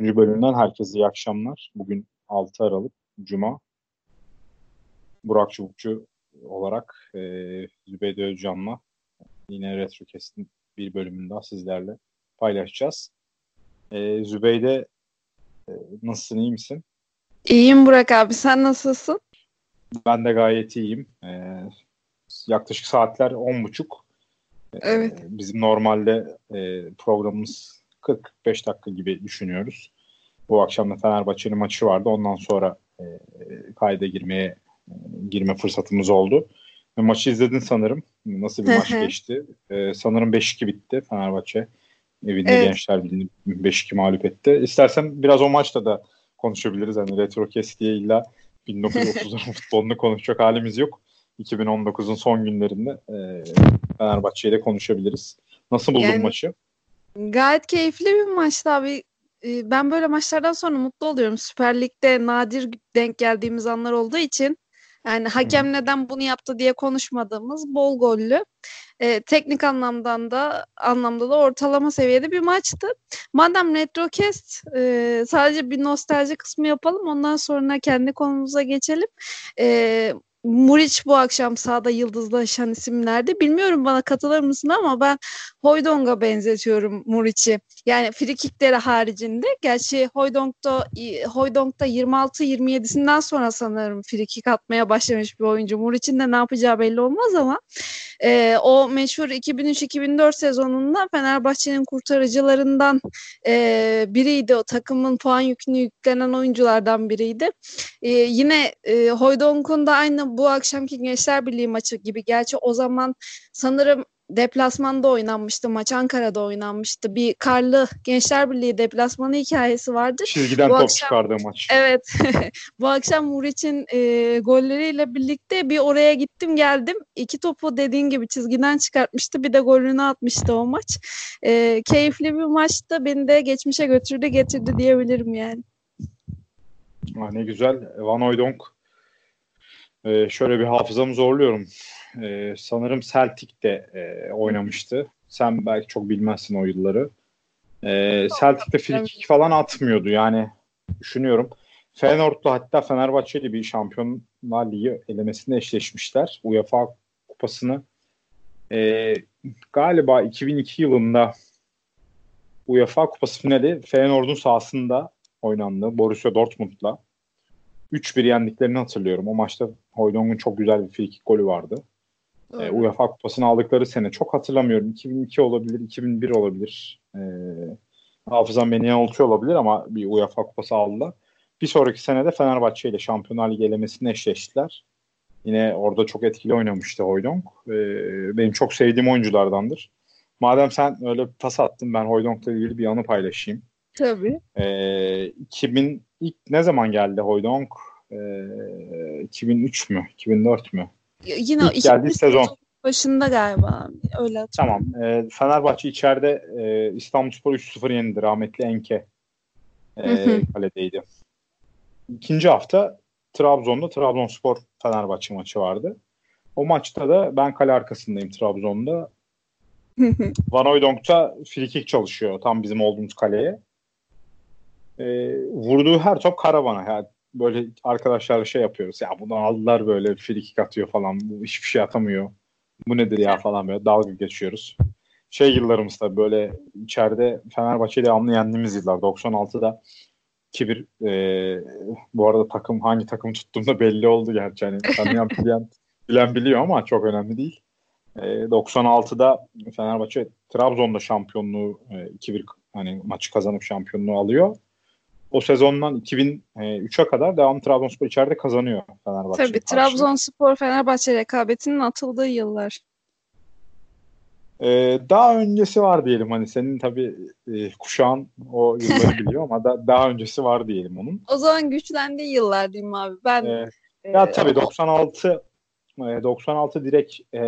bölümünden herkese iyi akşamlar. Bugün 6 Aralık Cuma. Burak Çubukçu olarak e, Zübeyde Özcan'la yine Retrocast'in bir bölümünde sizlerle paylaşacağız. E, Zübeyde e, nasılsın, iyi misin? İyiyim Burak abi, sen nasılsın? Ben de gayet iyiyim. E, yaklaşık saatler 10.30. E, evet. E, bizim normalde e, programımız 40-45 dakika gibi düşünüyoruz. Bu akşam da Fenerbahçe'nin maçı vardı. Ondan sonra e, kayda girmeye e, girme fırsatımız oldu. Ve maçı izledin sanırım. Nasıl bir maç geçti? E, sanırım 5-2 bitti Fenerbahçe. Evinde evet. Gençler Birliği'ni 5-2 mağlup etti. İstersen biraz o maçta da konuşabiliriz. Hani retro kes diye illa 1930'ların futbolunu konuşacak halimiz yok. 2019'un son günlerinde e, Fenerbahçe'yle konuşabiliriz. Nasıl buldun yani, maçı? Gayet keyifli bir maçtı abi. Ben böyle maçlardan sonra mutlu oluyorum. Süper Lig'de nadir denk geldiğimiz anlar olduğu için yani hakem neden bunu yaptı diye konuşmadığımız bol gollü. E, teknik anlamdan da anlamda da ortalama seviyede bir maçtı. Madem Retrocast e, sadece bir nostalji kısmı yapalım ondan sonra kendi konumuza geçelim. E, Muriç bu akşam sahada yıldızlaşan isimlerdi. Bilmiyorum bana katılır mısın ama ben Hoydong'a benzetiyorum Muriç'i. Yani frikikleri haricinde. Gerçi Hoydong'da Hoydong'da 26-27'sinden sonra sanırım frikik atmaya başlamış bir oyuncu. Muriç'in de ne yapacağı belli olmaz ama e, o meşhur 2003-2004 sezonunda Fenerbahçe'nin kurtarıcılarından e, biriydi. O takımın puan yükünü yüklenen oyunculardan biriydi. E, yine e, Hoydong'un da aynı bu akşamki Gençler Birliği maçı gibi. Gerçi o zaman sanırım deplasmanda oynanmıştı. Maç Ankara'da oynanmıştı. Bir karlı Gençler Birliği deplasmanı hikayesi vardı. Çizgiden bu top akşam, çıkardığı maç. Evet. bu akşam Muriç'in e, golleriyle birlikte bir oraya gittim geldim. İki topu dediğin gibi çizgiden çıkartmıştı. Bir de golünü atmıştı o maç. E, keyifli bir maçtı. Beni de geçmişe götürdü getirdi diyebilirim yani. Ha, ne güzel. Van Hooydonk ee, şöyle bir hafızamı zorluyorum. Ee, sanırım Celtic'te e, oynamıştı. Sen belki çok bilmezsin o yılları. Ee, Celtic'te frikik falan atmıyordu yani düşünüyorum. Feyenoord'la hatta Fenerbahçe'li bir Şampiyonlar Ligi elemesinde eşleşmişler. UEFA kupasını e, galiba 2002 yılında UEFA kupası finali Feyenoord'un sahasında oynandı. Borussia Dortmund'la. 3-1 yendiklerini hatırlıyorum. O maçta Hoydong'un çok güzel bir free golü vardı. E, UEFA kupasını aldıkları sene çok hatırlamıyorum. 2002 olabilir, 2001 olabilir. E, hafızam beni yanıltıyor olabilir ama bir UEFA kupası aldılar. Bir sonraki sene de Fenerbahçe ile Şampiyonlar Ligi elemesinde eşleştiler. Yine orada çok etkili oynamıştı Hoydong. E, benim çok sevdiğim oyunculardandır. Madem sen öyle pas attın ben Hoydong'la ilgili bir anı paylaşayım. Tabii. E, 2000 ilk ne zaman geldi Hoydong? E, 2003 mü? 2004 mü? Yine ilk geldiği sezon. Başında galiba. Öyle Tamam. E, Fenerbahçe içeride e, İstanbulspor 3-0 yenildi. Rahmetli Enke e, kaledeydi. İkinci hafta Trabzon'da Trabzonspor Fenerbahçe maçı vardı. O maçta da ben kale arkasındayım Trabzon'da. Van Hooydonk'ta frikik çalışıyor tam bizim olduğumuz kaleye e, vurduğu her top karavana. Yani böyle arkadaşlarla şey yapıyoruz. Ya bunu aldılar böyle frikik atıyor falan. Bu hiçbir şey atamıyor. Bu nedir ya falan böyle dalga geçiyoruz. Şey yıllarımızda böyle içeride Fenerbahçe'yi devamlı yendiğimiz yıllar. 96'da kibir e, bu arada takım hangi takım tuttuğumda belli oldu gerçi. Yani tanıyan bilen, bilen biliyor ama çok önemli değil. E, 96'da Fenerbahçe Trabzon'da şampiyonluğu e, 2-1 hani maçı kazanıp şampiyonluğu alıyor o sezondan 2003'e kadar devam Trabzonspor içeride kazanıyor Fenerbahçe. Tabii Trabzonspor Fenerbahçe rekabetinin atıldığı yıllar. Ee, daha öncesi var diyelim hani senin tabii e, kuşağın o yılları biliyor ama da, daha öncesi var diyelim onun. O zaman güçlendiği yıllar diyeyim abi. Ben ee, e, ya tabii 96 96 e, direkt e,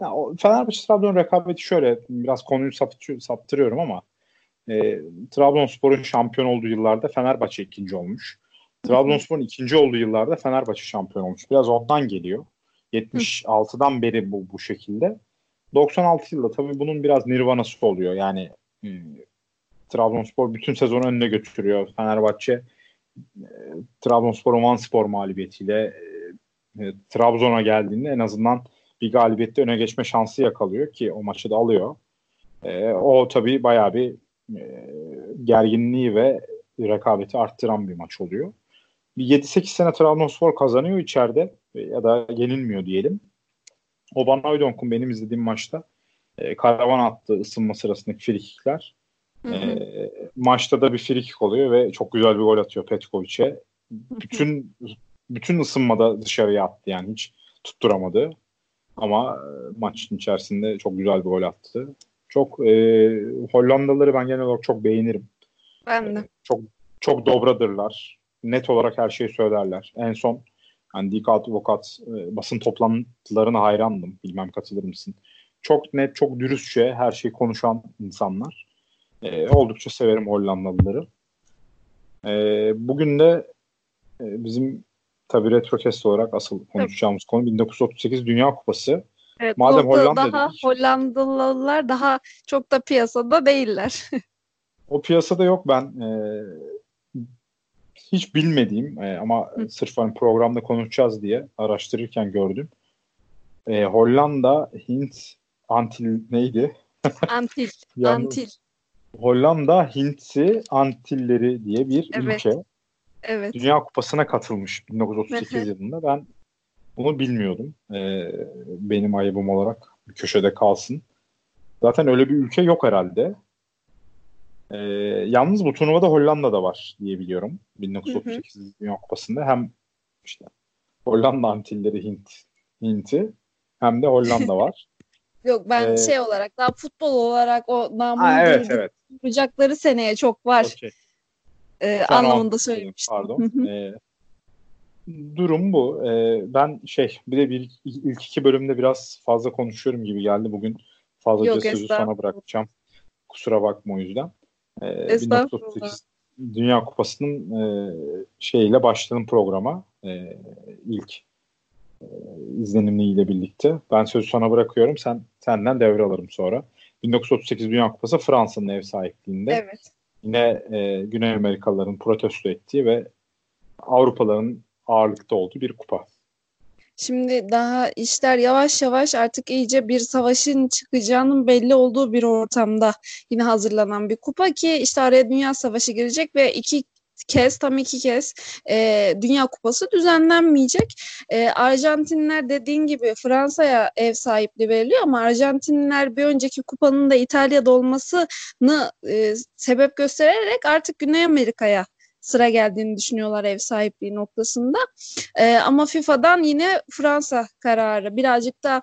ya, Fenerbahçe Trabzon rekabeti şöyle biraz konuyu saptırıyorum ama e, Trabzonspor'un şampiyon olduğu yıllarda Fenerbahçe ikinci olmuş. Trabzonspor'un ikinci olduğu yıllarda Fenerbahçe şampiyon olmuş. Biraz ondan geliyor. 76'dan beri bu bu şekilde. 96 yılda tabii bunun biraz nirvanası oluyor. Yani Trabzonspor bütün sezonu önüne götürüyor. Fenerbahçe e, Trabzonspor'un Van Spor mağlubiyetiyle e, e, Trabzon'a geldiğinde en azından bir galibiyette öne geçme şansı yakalıyor ki o maçı da alıyor. E, o tabii bayağı bir e, gerginliği ve rekabeti arttıran bir maç oluyor. Bir 7-8 sene Trabzonspor kazanıyor içeride ya da yenilmiyor diyelim. Oban Aydonk'un benim izlediğim maçta e, karavan attığı ısınma sırasındaki frikikler. E, maçta da bir frikik oluyor ve çok güzel bir gol atıyor Petkovic'e. Bütün bütün ısınmada dışarıya attı yani hiç tutturamadı. Ama e, maçın içerisinde çok güzel bir gol attı. Çok e, Hollandalıları ben genel olarak çok beğenirim. Ben de. E, çok çok dobradırlar. Net olarak her şeyi söylerler. En son hani Dick Advokat e, basın toplantılarına hayrandım. Bilmem katılır mısın? Çok net, çok dürüstçe her şeyi konuşan insanlar. E, oldukça severim Hollandalıları. E, bugün de e, bizim tabii retrokest olarak asıl konuşacağımız evet. konu 1938 Dünya Kupası. Evet, Madem Hollanda daha dedik, Hollandalılar daha çok da piyasada değiller. o piyasada yok ben e, hiç bilmediğim e, ama Hı. sırf hani programda konuşacağız diye araştırırken gördüm. E, Hollanda, Hint, Antil neydi? Antil. Antil. Hollanda, Hintsi, Antilleri diye bir evet. ülke. Evet. Dünya Kupası'na katılmış 1938 yılında. Ben bunu bilmiyordum. Ee, benim ayıbım olarak bir köşede kalsın. Zaten öyle bir ülke yok herhalde. Ee, yalnız bu turnuvada Hollanda'da var diye biliyorum. 1938 hı hı. Dünya Kupası'nda hem işte Hollanda Antilleri Hint Hint'i hem de Hollanda var. Yok ben ee, şey olarak daha futbol olarak o namını evet, evet. yapacakları seneye çok var. Okay. Ee, anlamında söylemiştim. Pardon. ee, durum bu. Ee, ben şey bir de bir, ilk iki bölümde biraz fazla konuşuyorum gibi geldi. Bugün fazlaca Yok, sözü sana bırakacağım. Kusura bakma o yüzden. Ee, 1938 Dünya Kupası'nın e, şeyiyle başladım programa. E, ilk e, izlenimliyle birlikte. Ben sözü sana bırakıyorum. Sen senden devralırım sonra. 1938 Dünya Kupası Fransa'nın ev sahipliğinde. Evet. Yine e, Güney Amerikalıların protesto ettiği ve Avrupalıların ağırlıkta olduğu bir kupa. Şimdi daha işler yavaş yavaş artık iyice bir savaşın çıkacağının belli olduğu bir ortamda yine hazırlanan bir kupa ki işte araya Dünya Savaşı girecek ve iki kez tam iki kez e, Dünya Kupası düzenlenmeyecek. E, Arjantinler dediğin gibi Fransa'ya ev sahipliği veriliyor ama Arjantinler bir önceki kupanın da İtalya'da olmasını e, sebep göstererek artık Güney Amerika'ya sıra geldiğini düşünüyorlar ev sahipliği noktasında. E, ama FIFA'dan yine Fransa kararı birazcık da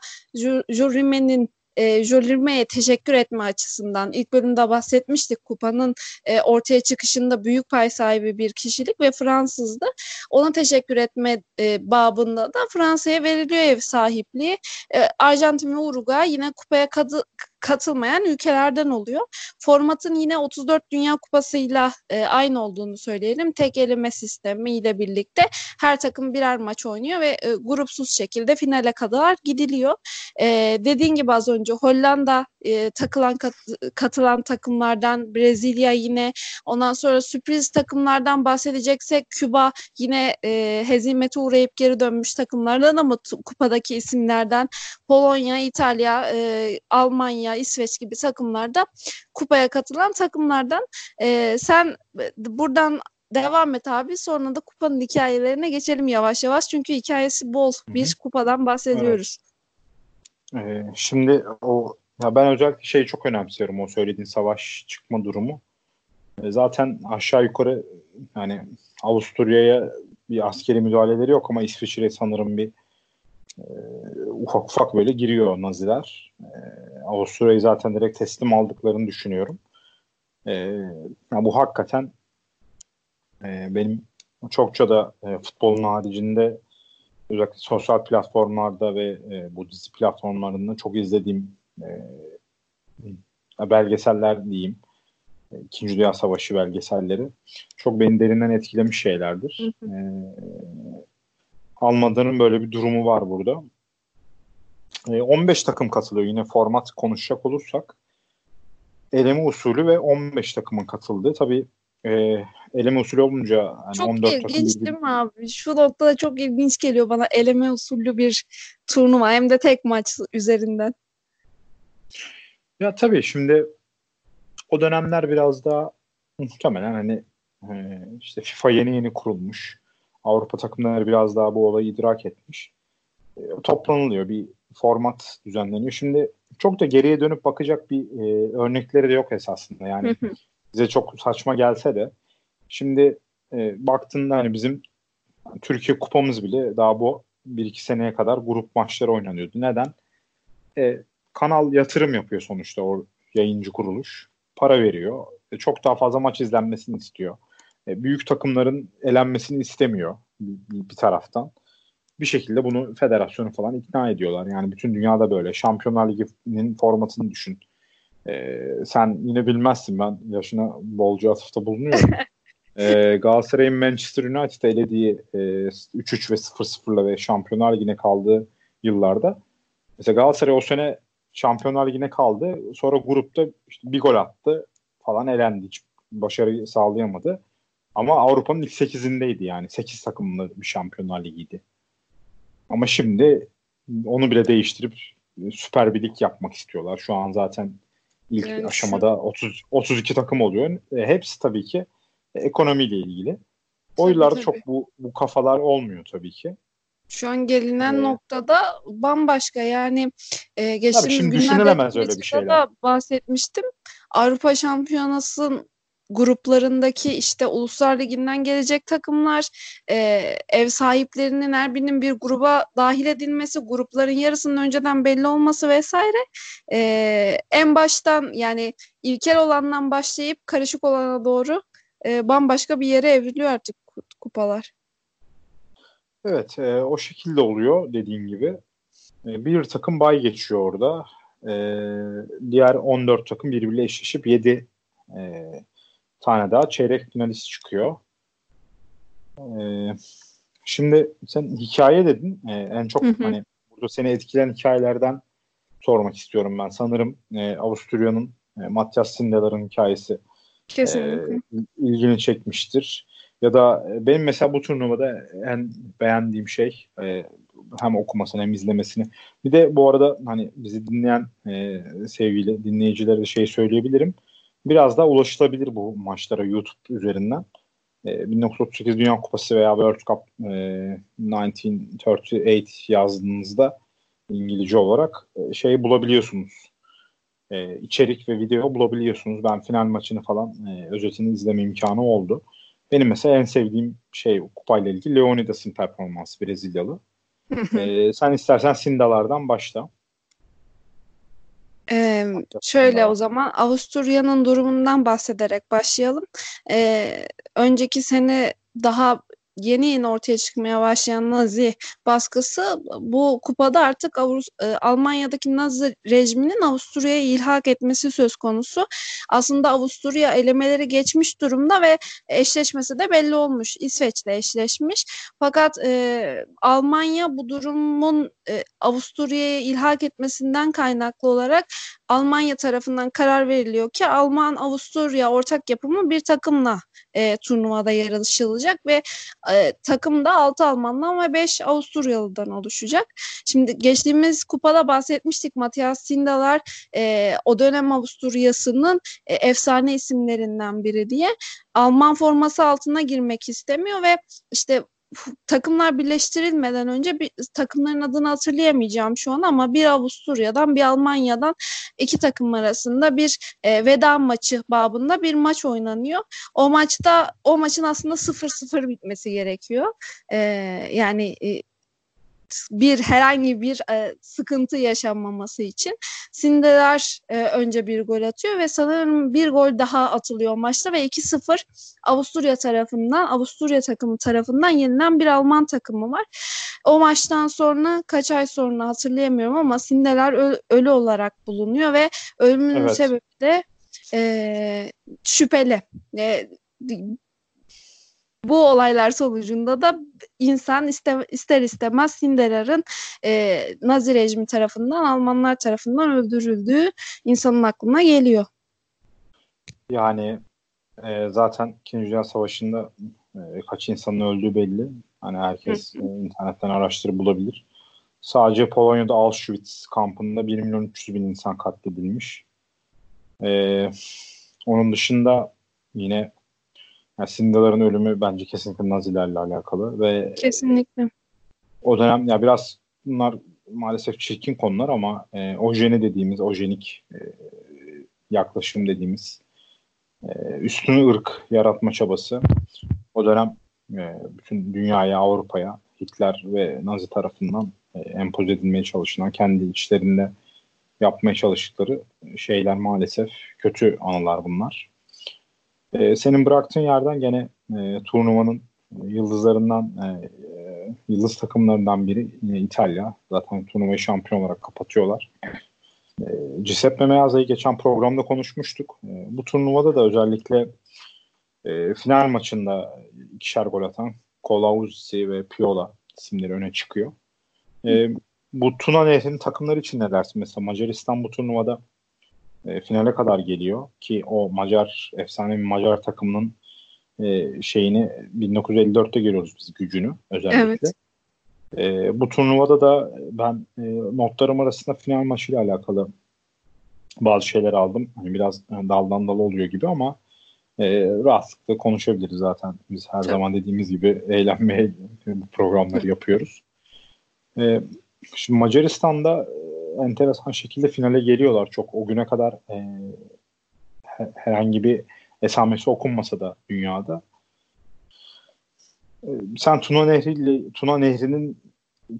Jurime'nin e, Jolirme'ye teşekkür etme açısından ilk bölümde bahsetmiştik kupanın e, ortaya çıkışında büyük pay sahibi bir kişilik ve Fransızdı. Ona teşekkür etme e, babında da Fransa'ya veriliyor ev sahipliği. E, Arjantin ve Uruguay yine kupaya kadı, katılmayan ülkelerden oluyor. Formatın yine 34 Dünya Kupası'yla e, aynı olduğunu söyleyelim. Tek eleme sistemi ile birlikte her takım birer maç oynuyor ve e, grupsuz şekilde finale kadar gidiliyor. E, dediğin gibi az önce Hollanda e, takılan kat, katılan takımlardan Brezilya yine ondan sonra sürpriz takımlardan bahsedeceksek Küba yine e, hezimete uğrayıp geri dönmüş takımlardan ama kupadaki isimlerden Polonya, İtalya, e, Almanya, İsveç gibi takımlarda kupaya katılan takımlardan e, sen buradan devam et abi. Sonra da kupanın hikayelerine geçelim yavaş yavaş. Çünkü hikayesi bol. Bir kupadan bahsediyoruz. Evet. Ee, şimdi o ya ben özellikle şeyi çok önemsiyorum o söylediğin savaş çıkma durumu. Ee, zaten aşağı yukarı yani Avusturya'ya bir askeri müdahaleleri yok ama İsviçre sanırım bir e, ufak ufak böyle giriyor Naziler. E, Avusturya'yı zaten direkt teslim aldıklarını düşünüyorum. E, yani bu hakikaten e, benim çokça da e, futbolun haricinde özellikle sosyal platformlarda ve e, bu dizi platformlarında çok izlediğim e, belgeseller diyeyim. İkinci Dünya Savaşı belgeselleri. Çok beni derinden etkilemiş şeylerdir. Hı hı. E, Almanya'nın böyle bir durumu var burada. E, 15 takım katılıyor. Yine format konuşacak olursak eleme usulü ve 15 takımın katıldığı. Tabii e, eleme usulü olunca hani çok 14 ilginç takım değil mi abi? Şu noktada çok ilginç geliyor bana eleme usulü bir turnuva hem de tek maç üzerinden. Ya tabii şimdi o dönemler biraz daha muhtemelen hani e, işte FIFA yeni yeni kurulmuş. Avrupa takımları biraz daha bu olayı idrak etmiş. E, toplanılıyor. Bir format düzenleniyor. Şimdi çok da geriye dönüp bakacak bir e, örnekleri de yok esasında. Yani bize çok saçma gelse de şimdi e, baktığında hani bizim Türkiye kupamız bile daha bu bir iki seneye kadar grup maçları oynanıyordu. Neden? E, kanal yatırım yapıyor sonuçta o yayıncı kuruluş. Para veriyor. E, çok daha fazla maç izlenmesini istiyor. E, büyük takımların elenmesini istemiyor bir, bir taraftan. Bir şekilde bunu federasyonu falan ikna ediyorlar. Yani bütün dünyada böyle. Şampiyonlar Ligi'nin formatını düşün. E, sen yine bilmezsin ben yaşına bolca atıfta bulunuyorum. e, Galatasaray'ın Manchester United elediği e, 3-3 ve 0-0'la ve Şampiyonlar Ligi'ne kaldığı yıllarda mesela Galatasaray o sene Şampiyonlar Ligi'ne kaldı. Sonra grupta işte bir gol attı falan elendi. Hiç başarı sağlayamadı. Ama Avrupa'nın ilk 8'indeydi yani. 8 takımlı bir Şampiyonlar Ligi'ydi. Ama şimdi onu bile değiştirip süper bir lig yapmak istiyorlar. Şu an zaten ilk yani aşamada şu... 30 32 takım oluyor. E, hepsi tabii ki ekonomiyle ilgili. O yıllarda tabii. çok bu bu kafalar olmuyor tabii ki. Şu an gelinen ee, noktada bambaşka yani e, geçtiğimiz günlerde öyle bir şeyler. bahsetmiştim. Avrupa Şampiyonası'nın gruplarındaki işte Uluslar Ligi'nden gelecek takımlar, e, ev sahiplerinin her birinin bir gruba dahil edilmesi, grupların yarısının önceden belli olması vesaire e, en baştan yani ilkel olandan başlayıp karışık olana doğru e, bambaşka bir yere evriliyor artık kupalar. Evet, e, o şekilde oluyor dediğin gibi. E, bir takım bay geçiyor orada. E, diğer 14 takım birbiriyle eşleşip 7 e, tane daha çeyrek finalist çıkıyor. Ee, şimdi sen hikaye dedin. Ee, en çok hı hı. hani burada seni etkileyen hikayelerden sormak istiyorum ben. Sanırım e, Avusturya'nın e, Matthias Sindelar'ın hikayesi Kesinlikle. E, ilgini çekmiştir. Ya da e, benim mesela bu turnuvada en beğendiğim şey e, hem okumasını hem izlemesini. Bir de bu arada hani bizi dinleyen e, sevgili dinleyicilere şey söyleyebilirim biraz daha ulaşılabilir bu maçlara YouTube üzerinden. E, 1938 Dünya Kupası veya World Cup e, 1938 yazdığınızda İngilizce olarak e, şey bulabiliyorsunuz. E, içerik ve video bulabiliyorsunuz. Ben final maçını falan e, özetini izleme imkanı oldu. Benim mesela en sevdiğim şey kupayla ilgili Leonidas'ın performansı Brezilyalı. e, sen istersen Sindalardan başla. Ee, şöyle o zaman Avusturya'nın durumundan bahsederek başlayalım. Ee, önceki sene daha yeni yeni ortaya çıkmaya başlayan Nazi baskısı bu kupada artık Avus e, Almanya'daki Nazi rejiminin Avusturya'ya ilhak etmesi söz konusu. Aslında Avusturya elemeleri geçmiş durumda ve eşleşmesi de belli olmuş. İsveç'le eşleşmiş. Fakat e, Almanya bu durumun e, Avusturya'ya ilhak etmesinden kaynaklı olarak Almanya tarafından karar veriliyor ki Alman-Avusturya ortak yapımı bir takımla e, turnuvada yarışılacak ve e, takımda 6 Almandan ve 5 Avusturyalı'dan oluşacak. Şimdi geçtiğimiz kupada bahsetmiştik Matias Sindalar e, o dönem Avusturya'sının e, efsane isimlerinden biri diye. Alman forması altına girmek istemiyor ve işte takımlar birleştirilmeden önce bir takımların adını hatırlayamayacağım şu an ama bir Avusturya'dan bir Almanya'dan iki takım arasında bir e, veda maçı babında bir maç oynanıyor. O maçta o maçın aslında 0-0 bitmesi gerekiyor. E, yani e, bir herhangi bir e, sıkıntı yaşanmaması için Sindeler e, önce bir gol atıyor ve sanırım bir gol daha atılıyor maçta ve 2-0 Avusturya tarafından Avusturya takımı tarafından yenilen bir Alman takımı var. O maçtan sonra kaç ay sonra hatırlayamıyorum ama Sindeler öl, ölü olarak bulunuyor ve ölümünün evet. sebebi de e, şüpheli. E, bu olaylar sonucunda da insan iste, ister istemez Sinderer'in e, Nazi rejimi tarafından Almanlar tarafından öldürüldüğü insanın aklına geliyor. Yani e, zaten İkinci Dünya Savaşı'nda e, kaç insanın öldüğü belli. Hani herkes e, internetten araştırıp bulabilir. Sadece Polonya'da Auschwitz kampında 1 milyon 300 bin insan katledilmiş. E, onun dışında yine yani Sindaların ölümü bence kesinlikle Nazilerle alakalı ve kesinlikle. O dönem ya biraz bunlar maalesef çirkin konular ama e, ojeni dediğimiz, ojenik e, yaklaşım dediğimiz e, üstünü ırk yaratma çabası o dönem e, bütün dünyaya, Avrupa'ya Hitler ve Nazi tarafından e, empoze edilmeye çalışılan, kendi içlerinde yapmaya çalıştıkları şeyler maalesef kötü anılar bunlar. E, senin bıraktığın yerden gene e, turnuvanın yıldızlarından e, e, yıldız takımlarından biri yine İtalya. Zaten turnuvayı şampiyon olarak kapatıyorlar. E, Giuseppe Meazza'yı geçen programda konuşmuştuk. E, bu turnuvada da özellikle e, final maçında ikişer gol atan Colauzzi ve Piola isimleri öne çıkıyor. E, bu Tuna Nehri'nin takımları için ne dersin? Mesela Macaristan bu turnuvada e, finale kadar geliyor ki o Macar efsane bir Macar takımının e, şeyini 1954'te görüyoruz biz gücünü özellikle. Evet. E, bu turnuvada da ben e, notlarım arasında final maçıyla alakalı bazı şeyler aldım. Hani biraz e, daldan dal oluyor gibi ama e, rahatlıkla konuşabiliriz zaten. Biz her Tabii. zaman dediğimiz gibi eğlenmeye programları yapıyoruz. E, şimdi Macaristan'da enteresan şekilde finale geliyorlar. Çok o güne kadar e, herhangi bir esamesi okunmasa da dünyada. E, sen Tuna Nehri Tuna Nehri'nin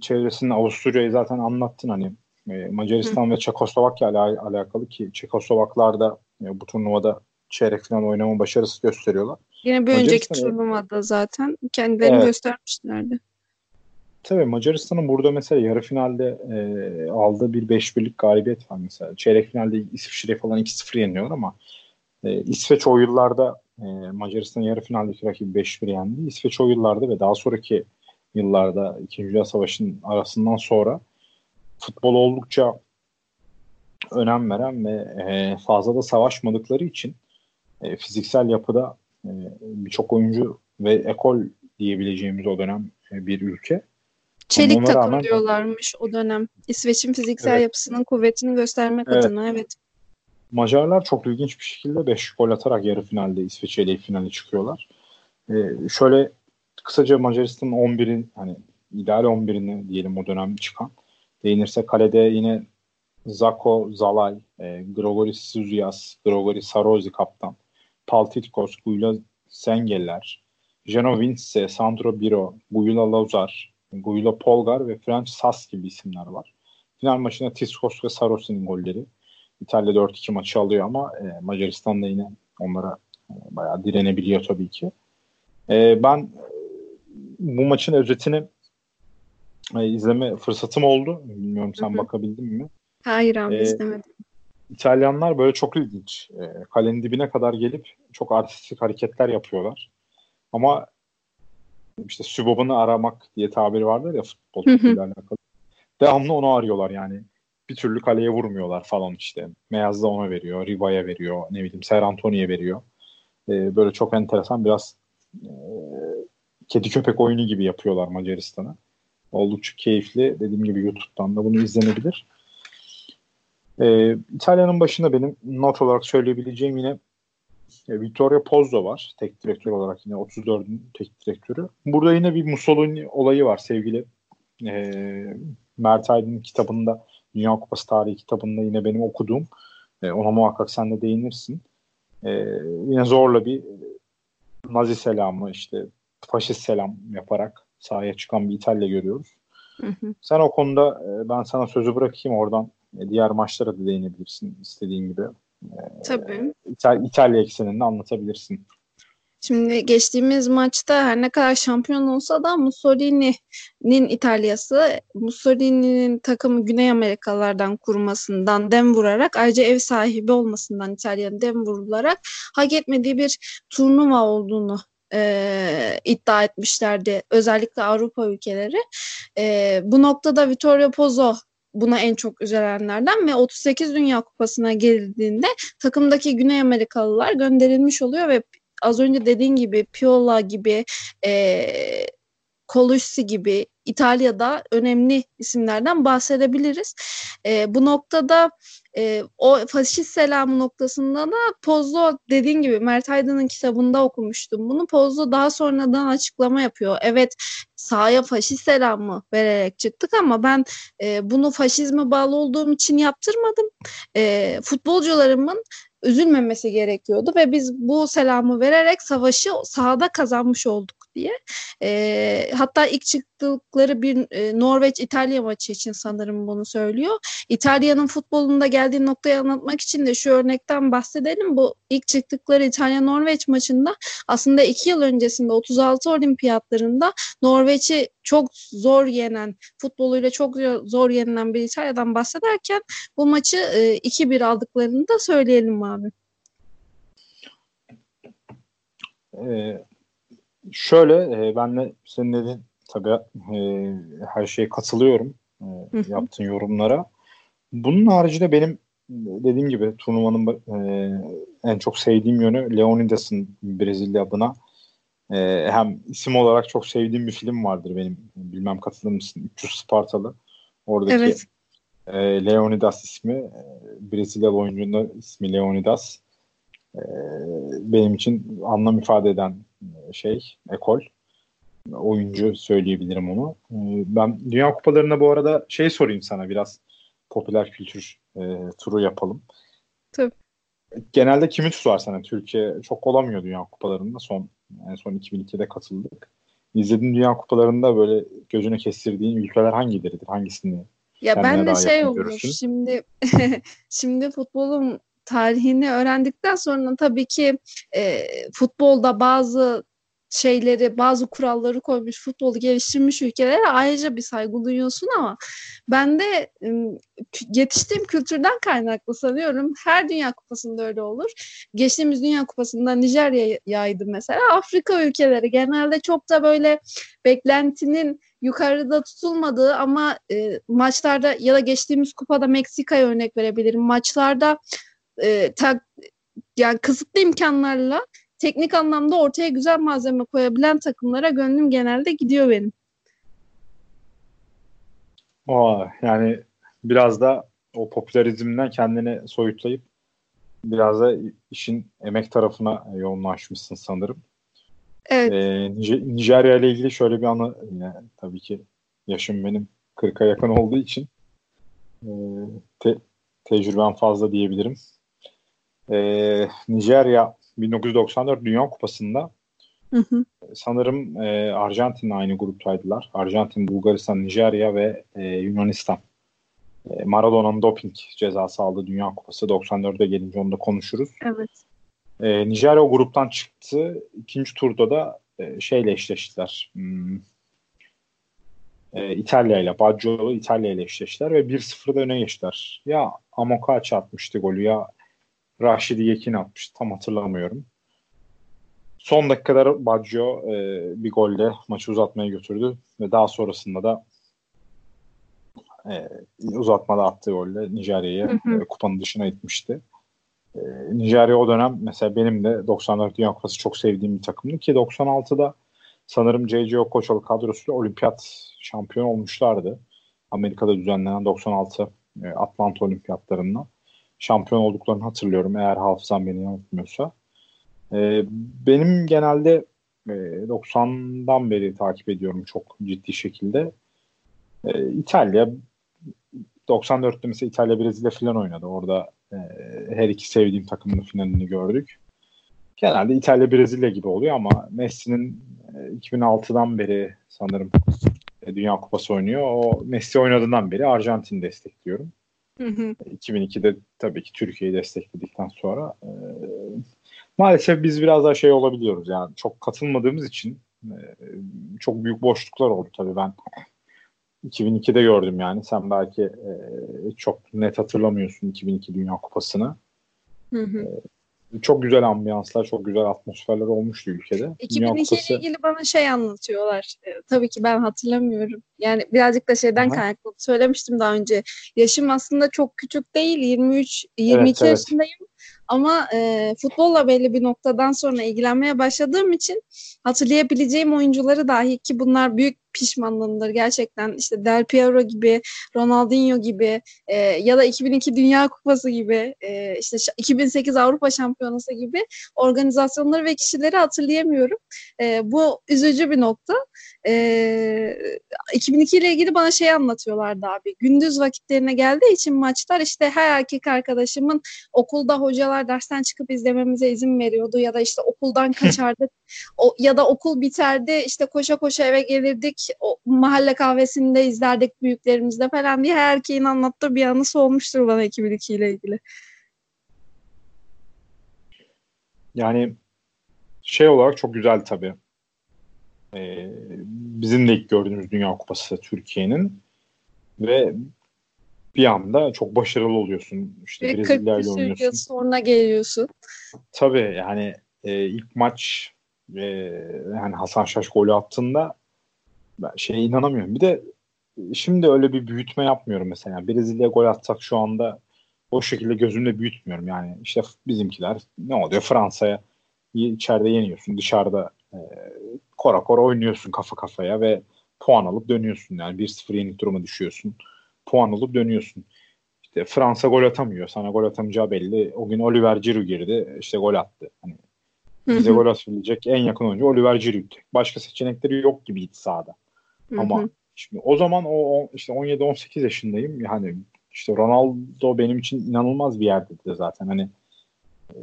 çevresinde Avusturya'yı zaten anlattın hani e, Macaristan Hı. ve Çekoslovakya ile alakalı ki Çekoslovaklar da e, bu turnuvada çeyrek final oynama başarısı gösteriyorlar. Yine bir önceki turnuvada zaten kendilerini evet. göstermişlerdi. Tabii Macaristan'ın burada mesela yarı finalde e, aldığı bir 5-1'lik galibiyet var mesela. Çeyrek finalde İsviçre falan 2-0 yeniyorlar ama e, İsveç o yıllarda e, Macaristan yarı finaldeki rakibi 5-1 yendi. İsveç o yıllarda ve daha sonraki yıllarda 2. Dünya Savaşı'nın arasından sonra futbol oldukça önem veren ve e, fazla da savaşmadıkları için e, fiziksel yapıda e, birçok oyuncu ve ekol diyebileceğimiz o dönem e, bir ülke. Çelik takım rağmen, diyorlarmış o dönem. İsveç'in fiziksel evet. yapısının kuvvetini göstermek evet. adına evet. Macarlar çok ilginç bir şekilde 5 gol atarak yarı finalde İsveç ile finale çıkıyorlar. Ee, şöyle kısaca Macaristan'ın 11'in hani ideal 11'ini diyelim o dönem çıkan. Değinirse kalede yine Zako Zalay, e, Grigori Suzias, Grigori Sarozi kaptan, Paltitkos, Guyla Sengeller, Jeno Vince, Sandro Biro, Guyla Lauzar, Guyla Polgar ve French Sas gibi isimler var. Final maçında Tiskos ve Sarosi'nin golleri. İtalya 4-2 maçı alıyor ama e, Macaristan da yine onlara e, bayağı direnebiliyor tabii ki. E, ben e, bu maçın özetini e, izleme fırsatım oldu. Bilmiyorum sen Hı-hı. bakabildin mi? Hayır abi e, izlemedim. İtalyanlar böyle çok ilginç. E, kalenin dibine kadar gelip çok artistik hareketler yapıyorlar. Ama işte sübobunu aramak diye tabiri vardır ya futbol ile alakalı. Devamlı onu arıyorlar yani bir türlü kaleye vurmuyorlar falan işte. Meyaz da ona veriyor, Riva'ya veriyor, ne bileyim Ser Antoni'ye veriyor. E, böyle çok enteresan biraz e, kedi köpek oyunu gibi yapıyorlar Macaristan'a. Oldukça keyifli. Dediğim gibi YouTube'dan da bunu izlenebilir. E, İtalya'nın başında benim not olarak söyleyebileceğim yine e, Vittorio Pozzo var. Tek direktör olarak yine 34'ün tek direktörü. Burada yine bir Mussolini olayı var sevgili e, Mert Aydın'ın kitabında Dünya Kupası tarihi kitabında yine benim okuduğum e, ona muhakkak sen de değinirsin. E, yine zorla bir Nazi selamı işte faşist selam yaparak sahaya çıkan bir İtalya görüyoruz. Hı hı. Sen o konuda e, ben sana sözü bırakayım oradan diğer maçlara da değinebilirsin istediğin gibi. E, Tabii. İtal- İtalya ekseninde anlatabilirsin. Şimdi geçtiğimiz maçta her ne kadar şampiyon olsa da Mussolini'nin İtalya'sı Mussolini'nin takımı Güney Amerikalılardan kurmasından dem vurarak ayrıca ev sahibi olmasından İtalya'nın dem vurularak hak etmediği bir turnuva olduğunu e, iddia etmişlerdi özellikle Avrupa ülkeleri. E, bu noktada Vittorio Pozzo buna en çok üzelenlerden ve 38 Dünya Kupası'na geldiğinde takımdaki Güney Amerikalılar gönderilmiş oluyor ve az önce dediğin gibi Piola gibi e, Colucci gibi İtalya'da önemli isimlerden bahsedebiliriz. E, bu noktada e, o faşist selamı noktasında da Pozzo dediğin gibi Mert Aydın'ın kitabında okumuştum. Bunu Pozzo daha sonradan açıklama yapıyor. Evet sahaya faşist selamı vererek çıktık ama ben e, bunu faşizme bağlı olduğum için yaptırmadım. E, futbolcularımın üzülmemesi gerekiyordu ve biz bu selamı vererek savaşı sahada kazanmış olduk diye. E, hatta ilk çıktıkları bir e, Norveç-İtalya maçı için sanırım bunu söylüyor. İtalya'nın futbolunda geldiği noktayı anlatmak için de şu örnekten bahsedelim. Bu ilk çıktıkları İtalya-Norveç maçında aslında iki yıl öncesinde 36 olimpiyatlarında Norveç'i çok zor yenen, futboluyla çok zor yenilen bir İtalya'dan bahsederken bu maçı e, 2-1 aldıklarını da söyleyelim abi. Ee, Şöyle e, ben de senin dediğin tabii e, her şeye katılıyorum e, yaptığın yorumlara. Bunun haricinde benim dediğim gibi turnuvanın e, en çok sevdiğim yönü Leonidas'ın Brezilya adına e, hem isim olarak çok sevdiğim bir film vardır benim. Bilmem katılır mısın? 300 Spartalı. Oradaki evet. e, Leonidas ismi e, Brezilyalı oyuncunun ismi Leonidas. E, benim için anlam ifade eden şey, ekol. Oyuncu söyleyebilirim onu. Ee, ben Dünya Kupalarında bu arada şey sorayım sana biraz popüler kültür e, turu yapalım. Tabii. Genelde kimi tutar sana? Türkiye çok olamıyor Dünya Kupalarında. Son en son 2002'de katıldık. İzlediğin Dünya Kupalarında böyle gözüne kestirdiğin ülkeler hangileridir? Hangisini ya ben de şey olur şimdi şimdi futbolun tarihini öğrendikten sonra tabii ki e, futbolda bazı şeyleri, bazı kuralları koymuş, futbolu geliştirmiş ülkelere ayrıca bir saygı duyuyorsun ama ben de yetiştiğim kültürden kaynaklı sanıyorum. Her Dünya Kupası'nda öyle olur. Geçtiğimiz Dünya Kupası'nda Nijerya'ydı mesela. Afrika ülkeleri genelde çok da böyle beklentinin yukarıda tutulmadığı ama e, maçlarda ya da geçtiğimiz kupada Meksika'ya örnek verebilirim. Maçlarda e, ta, yani kısıtlı imkanlarla teknik anlamda ortaya güzel malzeme koyabilen takımlara gönlüm genelde gidiyor benim. Aa, yani biraz da o popülerizmden kendini soyutlayıp biraz da işin emek tarafına yoğunlaşmışsın sanırım. Evet. Ee, Nijerya ile ilgili şöyle bir anı yine tabii ki yaşım benim 40'a yakın olduğu için e, te, tecrübem fazla diyebilirim. Ee, Nijerya 1994 Dünya Kupası'nda hı hı. sanırım e, Arjantin'le aynı gruptaydılar. Arjantin, Bulgaristan, Nijerya ve e, Yunanistan. E, Maradona'nın doping cezası aldığı Dünya Kupası 94'e gelince onu da konuşuruz. Evet. E, Nijerya o gruptan çıktı. İkinci turda da e, şeyle eşleştiler. Hmm, e, İtalya ile Baggio'lu İtalya ile eşleştiler ve 1-0'da öne geçtiler. Ya Amokachi atmıştı golü ya Raşidi Yekin atmış. Tam hatırlamıyorum. Son dakikalar Baggio e, bir golle maçı uzatmaya götürdü ve daha sonrasında da e, uzatmada attığı golle Nijerya'yı e, kupanın dışına itmişti. E, Nijerya o dönem mesela benim de 94 Dünya Kupası çok sevdiğim bir takımdı ki 96'da sanırım J.J. Okochalı kadrosuyla olimpiyat şampiyon olmuşlardı. Amerika'da düzenlenen 96 e, Atlanta olimpiyatlarında şampiyon olduklarını hatırlıyorum eğer hafızam beni yanıltmıyorsa. E, benim genelde e, 90'dan beri takip ediyorum çok ciddi şekilde. E, İtalya 94'te mesela İtalya Brezilya falan oynadı. Orada e, her iki sevdiğim takımın finalini gördük. Genelde İtalya Brezilya gibi oluyor ama Messi'nin e, 2006'dan beri sanırım e, Dünya Kupası oynuyor. O Messi oynadığından beri Arjantin destekliyorum. Hı hı. 2002'de tabii ki Türkiye'yi destekledikten sonra e, maalesef biz biraz daha şey olabiliyoruz yani çok katılmadığımız için e, çok büyük boşluklar oldu tabii ben 2002'de gördüm yani sen belki e, çok net hatırlamıyorsun 2002 Dünya Kupası'nı. Hı hı. E, çok güzel ambiyanslar, çok güzel atmosferler olmuştu ülkede. 2002 Kupası... ile ilgili bana şey anlatıyorlar. Ee, tabii ki ben hatırlamıyorum. Yani birazcık da şeyden Aha. kaynaklı. Söylemiştim daha önce. Yaşım aslında çok küçük değil. 23 22 evet, evet. yaşındayım. Ama e, futbolla belli bir noktadan sonra ilgilenmeye başladığım için hatırlayabileceğim oyuncuları dahi ki bunlar büyük pişmanlığımdır gerçekten. işte Del Piero gibi, Ronaldinho gibi e, ya da 2002 Dünya Kupası gibi, e, işte 2008 Avrupa Şampiyonası gibi organizasyonları ve kişileri hatırlayamıyorum. E, bu üzücü bir nokta. E, 2002 ile ilgili bana şey anlatıyorlardı abi. Gündüz vakitlerine geldiği için maçlar işte her erkek arkadaşımın okulda hocalar dersten çıkıp izlememize izin veriyordu ya da işte okuldan kaçardık o, ya da okul biterdi işte koşa koşa eve gelirdik o mahalle kahvesinde izlerdik büyüklerimizle falan diye her erkeğin anlattığı bir anısı olmuştur bana 2002 ile ilgili. Yani şey olarak çok güzel tabii. Ee, bizim de ilk gördüğümüz Dünya Kupası Türkiye'nin ve bir anda çok başarılı oluyorsun. İşte ve Brezilya ile oynuyorsun. yıl sonra geliyorsun. Tabii yani e, ilk maç e, yani Hasan Şaş golü attığında ben şeye inanamıyorum. Bir de şimdi öyle bir büyütme yapmıyorum mesela. Brezilya gol atsak şu anda o şekilde gözümde büyütmüyorum. Yani işte bizimkiler ne oluyor Fransa'ya içeride yeniyorsun. Dışarıda e, kora kora oynuyorsun kafa kafaya ve puan alıp dönüyorsun. Yani 1-0 yenik duruma düşüyorsun. Puan alıp dönüyorsun. İşte Fransa gol atamıyor. Sana gol atamayacağı belli. O gün Oliver Giroud girdi. işte gol attı. Hani bize gol atabilecek en yakın oyuncu Oliver Giroud. Başka seçenekleri yok gibiydi sahada. Ama şimdi o zaman o, işte 17-18 yaşındayım. Yani işte Ronaldo benim için inanılmaz bir yerde de zaten. Hani e,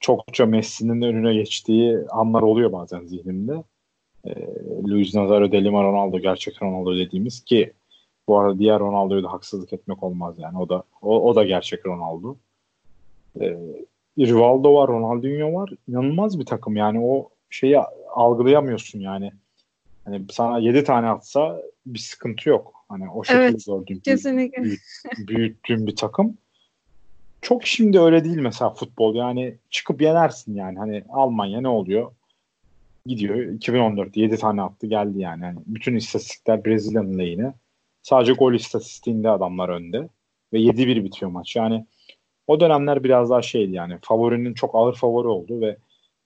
çokça Messi'nin önüne geçtiği anlar oluyor bazen zihnimde. E, Luis Nazario, Delima Ronaldo, gerçek Ronaldo dediğimiz ki bu arada diğer Ronaldo'yu da haksızlık etmek olmaz yani. O da o, o da gerçek Ronaldo. E, Rivaldo var, Ronaldinho var. İnanılmaz bir takım yani o şeyi algılayamıyorsun yani. Hani sana 7 tane atsa bir sıkıntı yok. Hani o şekilde evet, gördüğüm kesinlikle. Büyüt, büyüttüğüm bir takım. Çok şimdi öyle değil mesela futbol. Yani çıkıp yenersin yani. Hani Almanya ne oluyor? Gidiyor 2014'te 7 tane attı geldi yani. yani bütün istatistikler Brezilya'nın lehine. Sadece gol istatistiğinde adamlar önde. Ve 7-1 bitiyor maç. Yani o dönemler biraz daha şeydi yani. Favorinin çok ağır favori oldu ve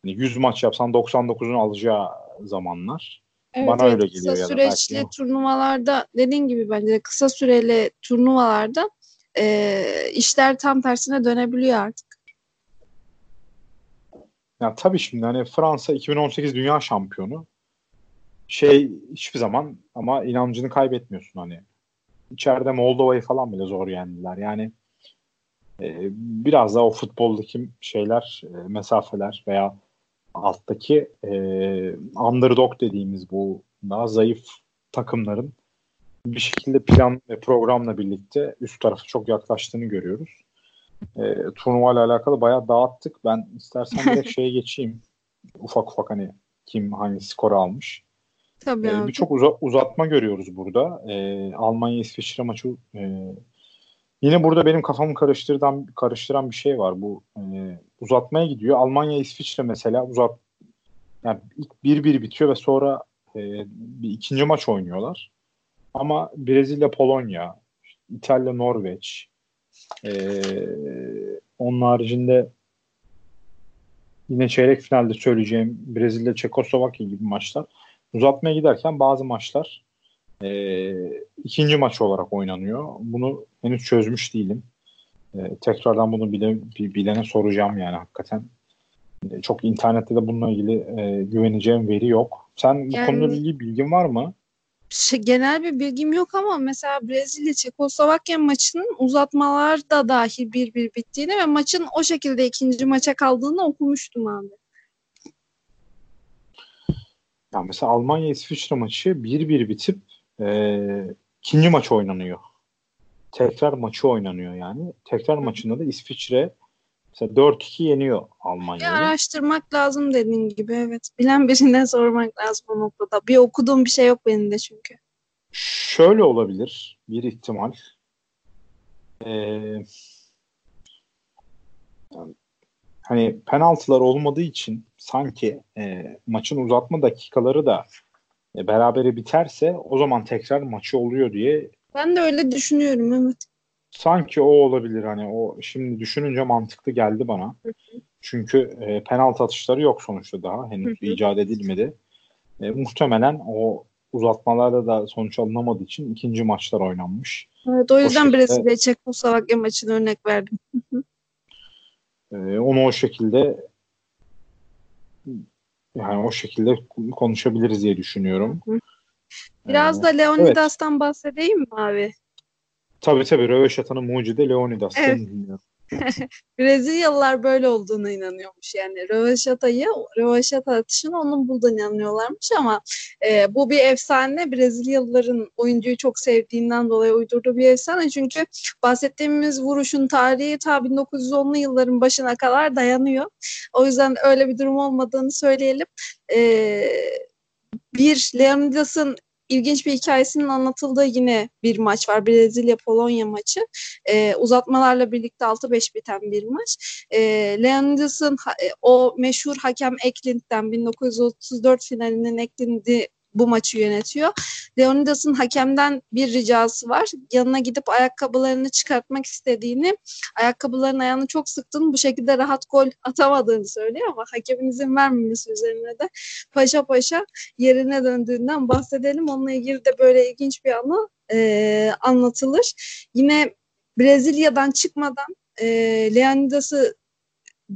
hani 100 maç yapsan 99'unu alacağı zamanlar. Evet, Bana evet, öyle geliyor. Kısa süreçli belki. turnuvalarda dediğin gibi bence de kısa süreli turnuvalarda e, işler tam tersine dönebiliyor artık. Ya tabii şimdi hani Fransa 2018 dünya şampiyonu. Şey hiçbir zaman ama inancını kaybetmiyorsun hani. İçeride Moldova'yı falan bile zor yendiler. Yani biraz da o futboldaki şeyler, e, mesafeler veya alttaki e, underdog dediğimiz bu daha zayıf takımların bir şekilde plan ve programla birlikte üst tarafa çok yaklaştığını görüyoruz. E, turnuva ile alakalı bayağı dağıttık. Ben istersen direkt şeye geçeyim. Ufak ufak hani kim hangi skoru almış. Tabii e, Birçok uza, uzatma görüyoruz burada. E, Almanya-İsviçre maçı e, Yine burada benim kafamı karıştıran karıştıran bir şey var. Bu e, uzatmaya gidiyor. Almanya İsviçre mesela uzat yani ilk 1-1 bitiyor ve sonra e, bir ikinci maç oynuyorlar. Ama Brezilya Polonya, İtalya Norveç e, onun haricinde yine çeyrek finalde söyleyeceğim Brezilya Çekoslovakya gibi maçlar uzatmaya giderken bazı maçlar e, ikinci maç olarak oynanıyor. Bunu henüz çözmüş değilim. E, tekrardan bunu bile, bilene soracağım yani hakikaten. E, çok internette de bununla ilgili e, güveneceğim veri yok. Sen bu yani, konuda ilgili bilgin var mı? Şey, genel bir bilgim yok ama mesela Brezilya Çekoslovakya maçının uzatmalarda dahil bir bir bittiğini ve maçın o şekilde ikinci maça kaldığını okumuştum abi. Ya mesela Almanya İsviçre maçı 1-1 bitip e, ikinci maç oynanıyor. Tekrar maçı oynanıyor yani. Tekrar maçında da İsviçre mesela 4-2 yeniyor Almanya'yı. araştırmak lazım dediğin gibi evet. Bilen birinden sormak lazım bu noktada. Bir okuduğum bir şey yok benim de çünkü. Şöyle olabilir bir ihtimal. Ee, hani penaltılar olmadığı için sanki e, maçın uzatma dakikaları da e, berabere biterse o zaman tekrar maçı oluyor diye Ben de öyle düşünüyorum evet. sanki o olabilir hani o şimdi düşününce mantıklı geldi bana. Çünkü e, penaltı atışları yok sonuçta daha henüz Hı hı. icat edilmedi. E, muhtemelen o uzatmalarda da sonuç alınamadığı için ikinci maçlar oynanmış. Evet o yüzden Brezilya Çekoslovakya maçını örnek verdim. E, onu o şekilde yani o şekilde konuşabiliriz diye düşünüyorum. Biraz E, da Leonidas'tan bahsedeyim mi abi? Tabii tabii Röveşata'nın mucidi Leonidas. Evet. Dinliyorum. Brezilyalılar böyle olduğuna inanıyormuş. Yani Röveşata'yı, Röveşata atışını onun bulduğuna inanıyorlarmış ama e, bu bir efsane. Brezilyalıların oyuncuyu çok sevdiğinden dolayı uydurduğu bir efsane. Çünkü bahsettiğimiz vuruşun tarihi ta 1910'lu yılların başına kadar dayanıyor. O yüzden öyle bir durum olmadığını söyleyelim. E, bir Leonidas'ın ilginç bir hikayesinin anlatıldığı yine bir maç var. Brezilya-Polonya maçı. Ee, uzatmalarla birlikte 6-5 biten bir maç. Ee, Leonidas'ın e, o meşhur hakem Eklint'ten 1934 finalinin Eklint'i bu maçı yönetiyor. Leonidas'ın hakemden bir ricası var. Yanına gidip ayakkabılarını çıkartmak istediğini, ayakkabıların ayağını çok sıktığını, bu şekilde rahat gol atamadığını söylüyor ama hakemin izin vermemesi üzerine de paşa paşa yerine döndüğünden bahsedelim. Onunla ilgili de böyle ilginç bir anı e, anlatılır. Yine Brezilya'dan çıkmadan e, Leonidas'ı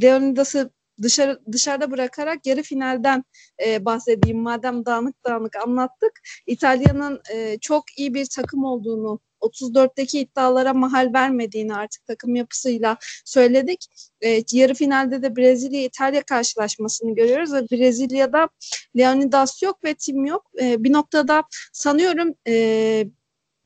Leonidas'ı dışarı dışarıda bırakarak yarı finalden e, bahsedeyim. Madem dağınık dağınık anlattık. İtalya'nın e, çok iyi bir takım olduğunu 34'teki iddialara mahal vermediğini artık takım yapısıyla söyledik. E, yarı finalde de Brezilya-İtalya karşılaşmasını görüyoruz ve Brezilya'da Leonidas yok ve tim yok. E, bir noktada sanıyorum e,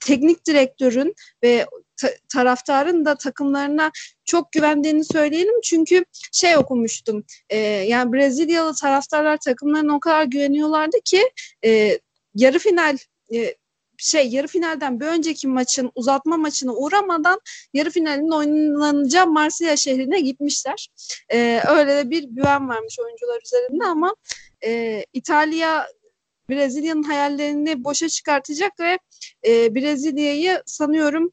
teknik direktörün ve ta- taraftarın da takımlarına çok güvendiğini söyleyelim. Çünkü şey okumuştum. e, yani Brezilyalı taraftarlar takımlarına o kadar güveniyorlardı ki e, yarı final e, şey yarı finalden bir önceki maçın uzatma maçına uğramadan yarı finalin oynanacağı Marsilya şehrine gitmişler. E, öyle de bir güven varmış oyuncular üzerinde ama e, İtalya Brezilya'nın hayallerini boşa çıkartacak ve e, Brezilya'yı sanıyorum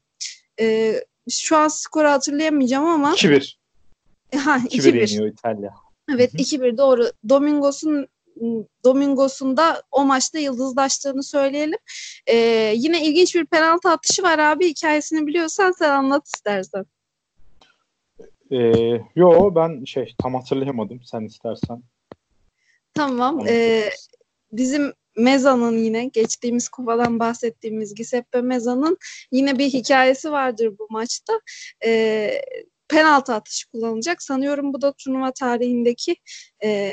e, şu an skoru hatırlayamayacağım ama 2-1. ha 2-1 2-1. yeniyor İtalya. Evet Hı hı. 2-1 doğru. Domingos'un Domingos'un da o maçta yıldızlaştığını söyleyelim. E, yine ilginç bir penaltı atışı var abi. Hikayesini biliyorsan sen anlat istersen. Ee, yo ben şey tam hatırlayamadım. Sen istersen. Tamam. E, anlatabilirsin. bizim Meza'nın yine geçtiğimiz kupadan bahsettiğimiz Giuseppe Meza'nın yine bir hikayesi vardır bu maçta. Ee, penaltı atışı kullanılacak. Sanıyorum bu da turnuva tarihindeki e,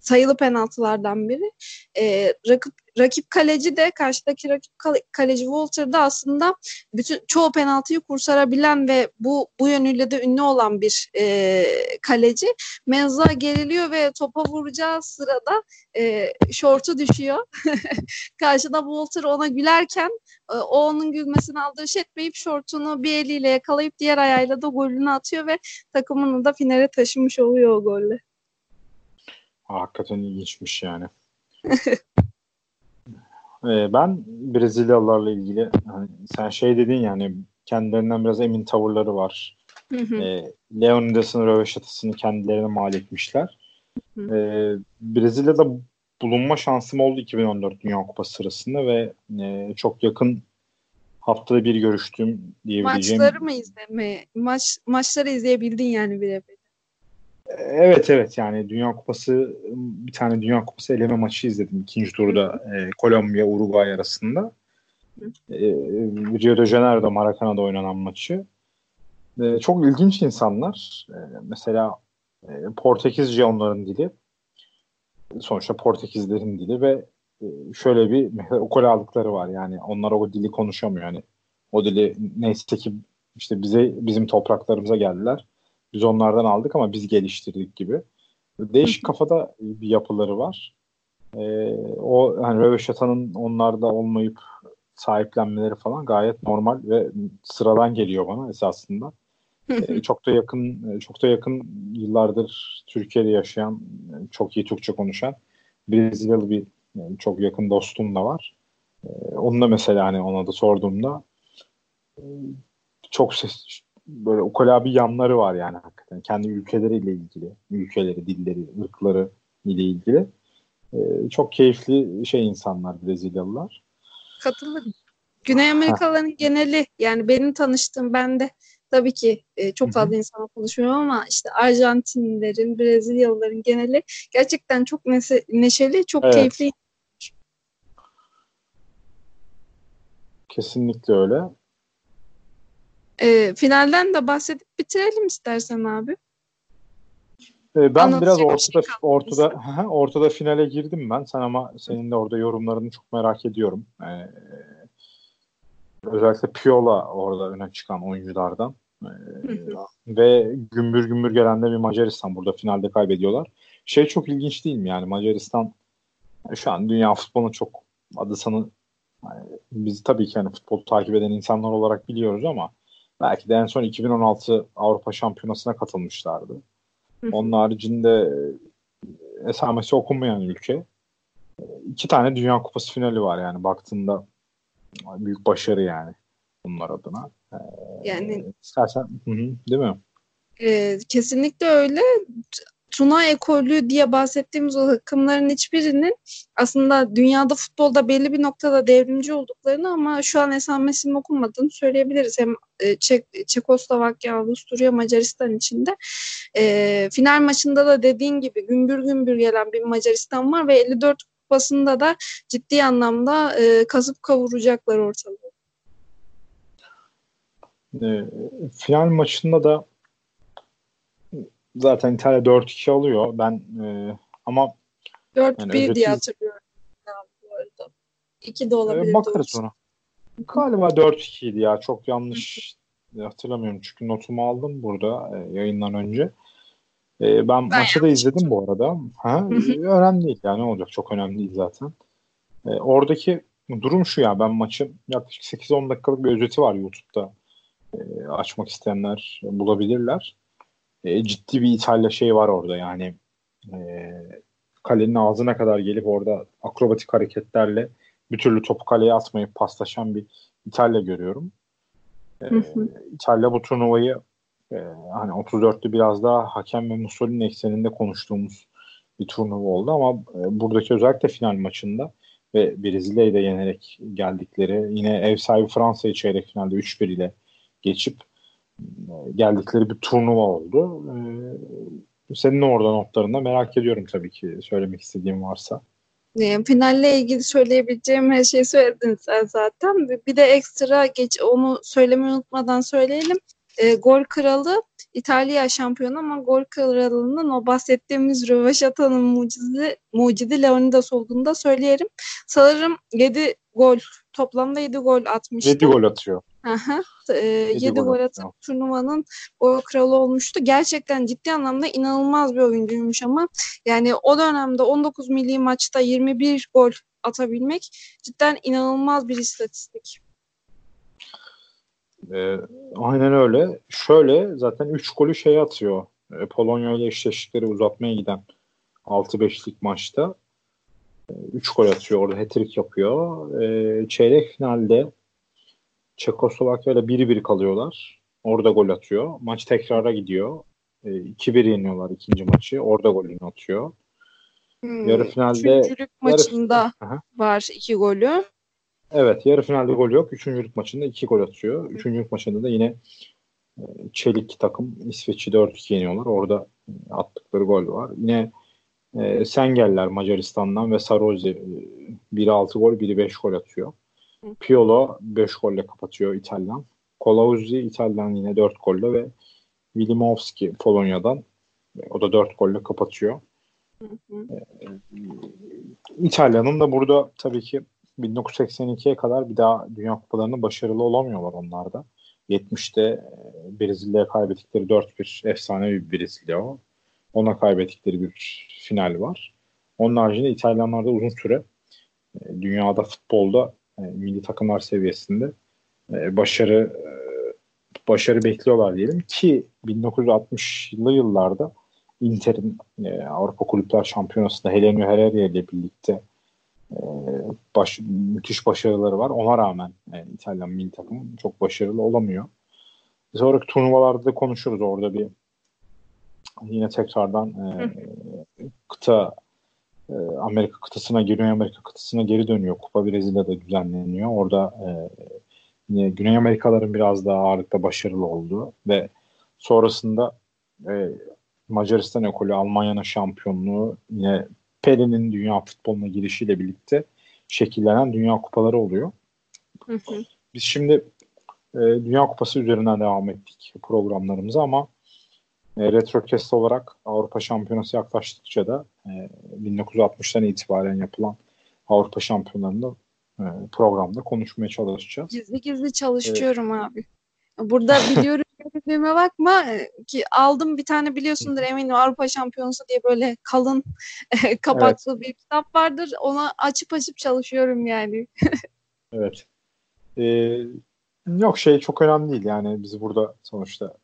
sayılı penaltılardan biri. Ee, rakip, rakip kaleci de karşıdaki rakip kale- kaleci Walter da aslında bütün çoğu penaltıyı kursarabilen ve bu bu yönüyle de ünlü olan bir e, kaleci. Meza geriliyor ve topa vuracağı sırada e, şortu düşüyor. Karşıda Walter ona gülerken e, o onun gülmesine aldırış etmeyip şortunu bir eliyle yakalayıp diğer ayağıyla da golünü atıyor ve takımını da finale taşımış oluyor o golle. Ha, hakikaten ilginçmiş yani. Ee, ben Brezilyalılarla ilgili hani sen şey dedin yani kendilerinden biraz emin tavırları var. Hı hı. Ee, Leonidas'ın röveşatasını kendilerine mal etmişler. Hı. Ee, Brezilya'da bulunma şansım oldu 2014 Dünya Kupası sırasında ve e, çok yakın haftada bir görüştüğüm diyebileceğim. Maçları mı izleme? Maç maçları izleyebildin yani birebir. Evet evet yani Dünya Kupası bir tane Dünya Kupası eleme maçı izledim ikinci turda e, Kolombiya Uruguay arasında. E, Rio de Janeiro'da Maracana'da oynanan maçı. E, çok ilginç insanlar. E, mesela e, Portekizce onların dili. Sonuçta Portekizlerin dili ve e, şöyle bir mesela okul aldıkları var yani onlar o dili konuşamıyor yani. O dili neyse ki işte bize bizim topraklarımıza geldiler. Biz onlardan aldık ama biz geliştirdik gibi. Değişik kafada bir yapıları var. Ee, o hani Röveşata'nın onlarda olmayıp sahiplenmeleri falan gayet normal ve sıradan geliyor bana esasında. e, çok da yakın çok da yakın yıllardır Türkiye'de yaşayan çok iyi Türkçe konuşan Brezilyalı bir yani çok yakın dostum da var. E, onu da mesela hani ona da sorduğumda e, çok ses, böyle ukala bir yanları var yani hakikaten. Kendi ülkeleriyle ilgili, ülkeleri, dilleri, ırkları ile ilgili. E, çok keyifli şey insanlar Brezilyalılar. Katılırım. Güney Amerikalıların geneli yani benim tanıştığım ben de tabii ki e, çok fazla insana konuşmuyorum ama işte Arjantinlilerin, Brezilyalıların geneli gerçekten çok neşe, neşeli, çok evet. keyifli. Kesinlikle öyle. E, finalden de bahsedip bitirelim istersen abi. E, ben biraz ortada şey ortada ortada finale girdim ben. Sen ama senin de orada yorumlarını çok merak ediyorum. Ee, özellikle Piola orada öne çıkan oyunculardan. Ee, ve gümbür gümbür gelen de bir Macaristan burada finalde kaybediyorlar. Şey çok ilginç değil mi yani Macaristan şu an dünya futboluna çok adı sanı yani biz tabii ki yani futbol takip eden insanlar olarak biliyoruz ama belki de en son 2016 Avrupa Şampiyonası'na katılmışlardı. Onun haricinde esamesi okunmayan ülke. İki tane Dünya Kupası finali var yani baktığında büyük başarı yani bunlar adına. Ee, yani istersen hı hı, değil mi? E, kesinlikle öyle. Tuna ekolü diye bahsettiğimiz o akımların hiçbirinin aslında dünyada futbolda belli bir noktada devrimci olduklarını ama şu an esamesinin okunmadığını söyleyebiliriz. Hem e, Çek, Çekoslovakya, Avusturya, Macaristan içinde. E, final maçında da dediğin gibi gümbür gümbür gelen bir Macaristan var ve 54 kupasında da ciddi anlamda e, kazıp kavuracaklar ortalığı. E, final maçında da zaten İtalya 4-2 alıyor. Ben e, ama 4-1 yani diye hatırlıyorum. Bu arada. 2 de olabilir. E, bakarız sonra. Galiba 4-2 idi ya. Çok yanlış hatırlamıyorum. Çünkü notumu aldım burada e, yayından önce. E, ben, ben maçı da izledim bu arada. Ha, önemli değil yani ne olacak çok önemli değil zaten. E, oradaki durum şu ya ben maçın yaklaşık 8-10 dakikalık bir özeti var YouTube'da. E, açmak isteyenler bulabilirler. E, ciddi bir İtalya şey var orada yani e, kalenin ağzına kadar gelip orada akrobatik hareketlerle bir türlü topu kaleye atmayıp paslaşan bir İtalya görüyorum. E, İtalya bu turnuvayı e, hani 34'te biraz daha hakem ve Mussolini ekseninde konuştuğumuz bir turnuva oldu ama e, buradaki özellikle final maçında ve Brezilya'yı da yenerek geldikleri yine ev sahibi Fransa'yı çeyrek finalde 3-1 ile geçip geldikleri bir turnuva oldu. Ee, senin orada notlarında merak ediyorum tabii ki söylemek istediğim varsa. E, finalle ilgili söyleyebileceğim her şeyi söyledin sen zaten. Bir de ekstra geç onu söylemeyi unutmadan söyleyelim. E, gol kralı İtalya şampiyonu ama gol kralının o bahsettiğimiz Rövaşata'nın mucidi, mucidi Leonidas olduğunu da söyleyelim. Sanırım 7 gol toplamda 7 gol atmıştı. 7 gol atıyor. Aha, e, 7, 7 gol atıp turnuvanın o kralı olmuştu. Gerçekten ciddi anlamda inanılmaz bir oyuncuymuş ama yani o dönemde 19 milli maçta 21 gol atabilmek cidden inanılmaz bir istatistik. E, aynen öyle. Şöyle zaten 3 golü şey atıyor. E, Polonya ile eşleştikleri uzatmaya giden 6-5'lik maçta 3 e, gol atıyor. Orada hat-trick yapıyor. E, çeyrek finalde Çekoslovakya ile 1-1 kalıyorlar. Orada gol atıyor. Maç tekrara gidiyor. E, 2-1 yeniyorlar ikinci maçı. Orada golünü atıyor. Hmm, yarı finalde Üçüncülük maçında yarı, var iki golü. Evet yarı finalde gol yok. Üçüncülük maçında iki gol atıyor. Üçüncülük maçında da yine e, Çelik takım İsveç'i 4-2 yeniyorlar. Orada attıkları gol var. Yine e, Sengeller Macaristan'dan ve Sarozi e, biri 6 gol, biri 5 gol atıyor. Piolo 5 golle kapatıyor İtalyan. Colauzzi İtalyan yine 4 golle ve Wilimowski Polonya'dan o da 4 golle kapatıyor. Hı hı. Ee, İtalya'nın da burada tabii ki 1982'ye kadar bir daha Dünya Kupalarında başarılı olamıyorlar onlar da. 70'te e, Brezilya'ya kaybettikleri 4-1 efsane bir Brezilya o. Ona kaybettikleri bir final var. Onun haricinde İtalyanlar da uzun süre e, dünyada futbolda e, milli takımlar seviyesinde e, başarı e, başarı bekliyorlar diyelim ki 1960'lı yıllarda Inter'in e, Avrupa Kulüpler Şampiyonası'nda Helenio Herrera ile birlikte e, baş, müthiş başarıları var. Ona rağmen e, İtalyan milli takım çok başarılı olamıyor. Sonraki turnuvalarda da konuşuruz orada bir yine tekrardan e, kıta e, Amerika kıtasına, Güney Amerika kıtasına geri dönüyor. Kupa Brezilya'da düzenleniyor. Orada e, Güney Amerikaların biraz daha ağırlıkta başarılı olduğu ve sonrasında e, Macaristan ekolü Almanya'nın şampiyonluğu yine Pele'nin dünya futboluna girişiyle birlikte şekillenen dünya kupaları oluyor. Hı hı. Biz şimdi e, Dünya Kupası üzerinden devam ettik programlarımıza ama e, olarak Avrupa Şampiyonası yaklaştıkça da e, 1960'tan itibaren yapılan Avrupa Şampiyonlarında e, programda konuşmaya çalışacağız. Gizli gizli çalışıyorum evet. abi. Burada biliyorum dediğime bakma e, ki aldım bir tane biliyorsundur eminim Avrupa Şampiyonası diye böyle kalın e, kapaklı evet. bir kitap vardır. Ona açıp açıp çalışıyorum yani. evet. Ee, yok şey çok önemli değil yani biz burada sonuçta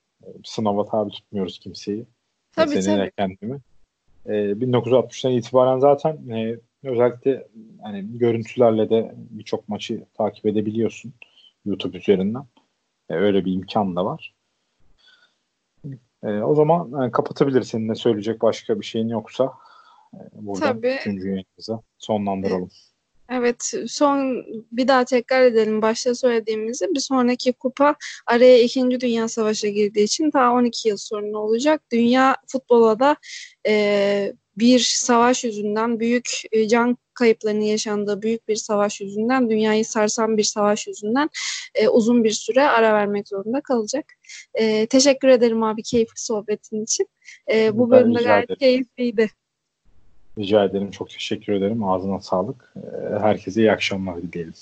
sınava tabi tutmuyoruz kimseyi. Tabii Seni tabii. kendimi. Ee, 1960'tan itibaren zaten e, özellikle hani görüntülerle de birçok maçı takip edebiliyorsun YouTube üzerinden. E, öyle bir imkan da var. E, o zaman yani kapatabilir seninle söyleyecek başka bir şeyin yoksa e, burada Tabii. üçüncü yayınımızı sonlandıralım. Evet son bir daha tekrar edelim başta söylediğimizi bir sonraki kupa araya 2. Dünya Savaşı girdiği için daha 12 yıl sonra olacak. Dünya futbola da e, bir savaş yüzünden büyük e, can kayıplarının yaşandığı büyük bir savaş yüzünden dünyayı sarsan bir savaş yüzünden e, uzun bir süre ara vermek zorunda kalacak. E, teşekkür ederim abi keyifli sohbetin için. E, bu bölümde gayet keyifliydi. Rica ederim. Çok teşekkür ederim. Ağzına sağlık. E, herkese iyi akşamlar dileyelim.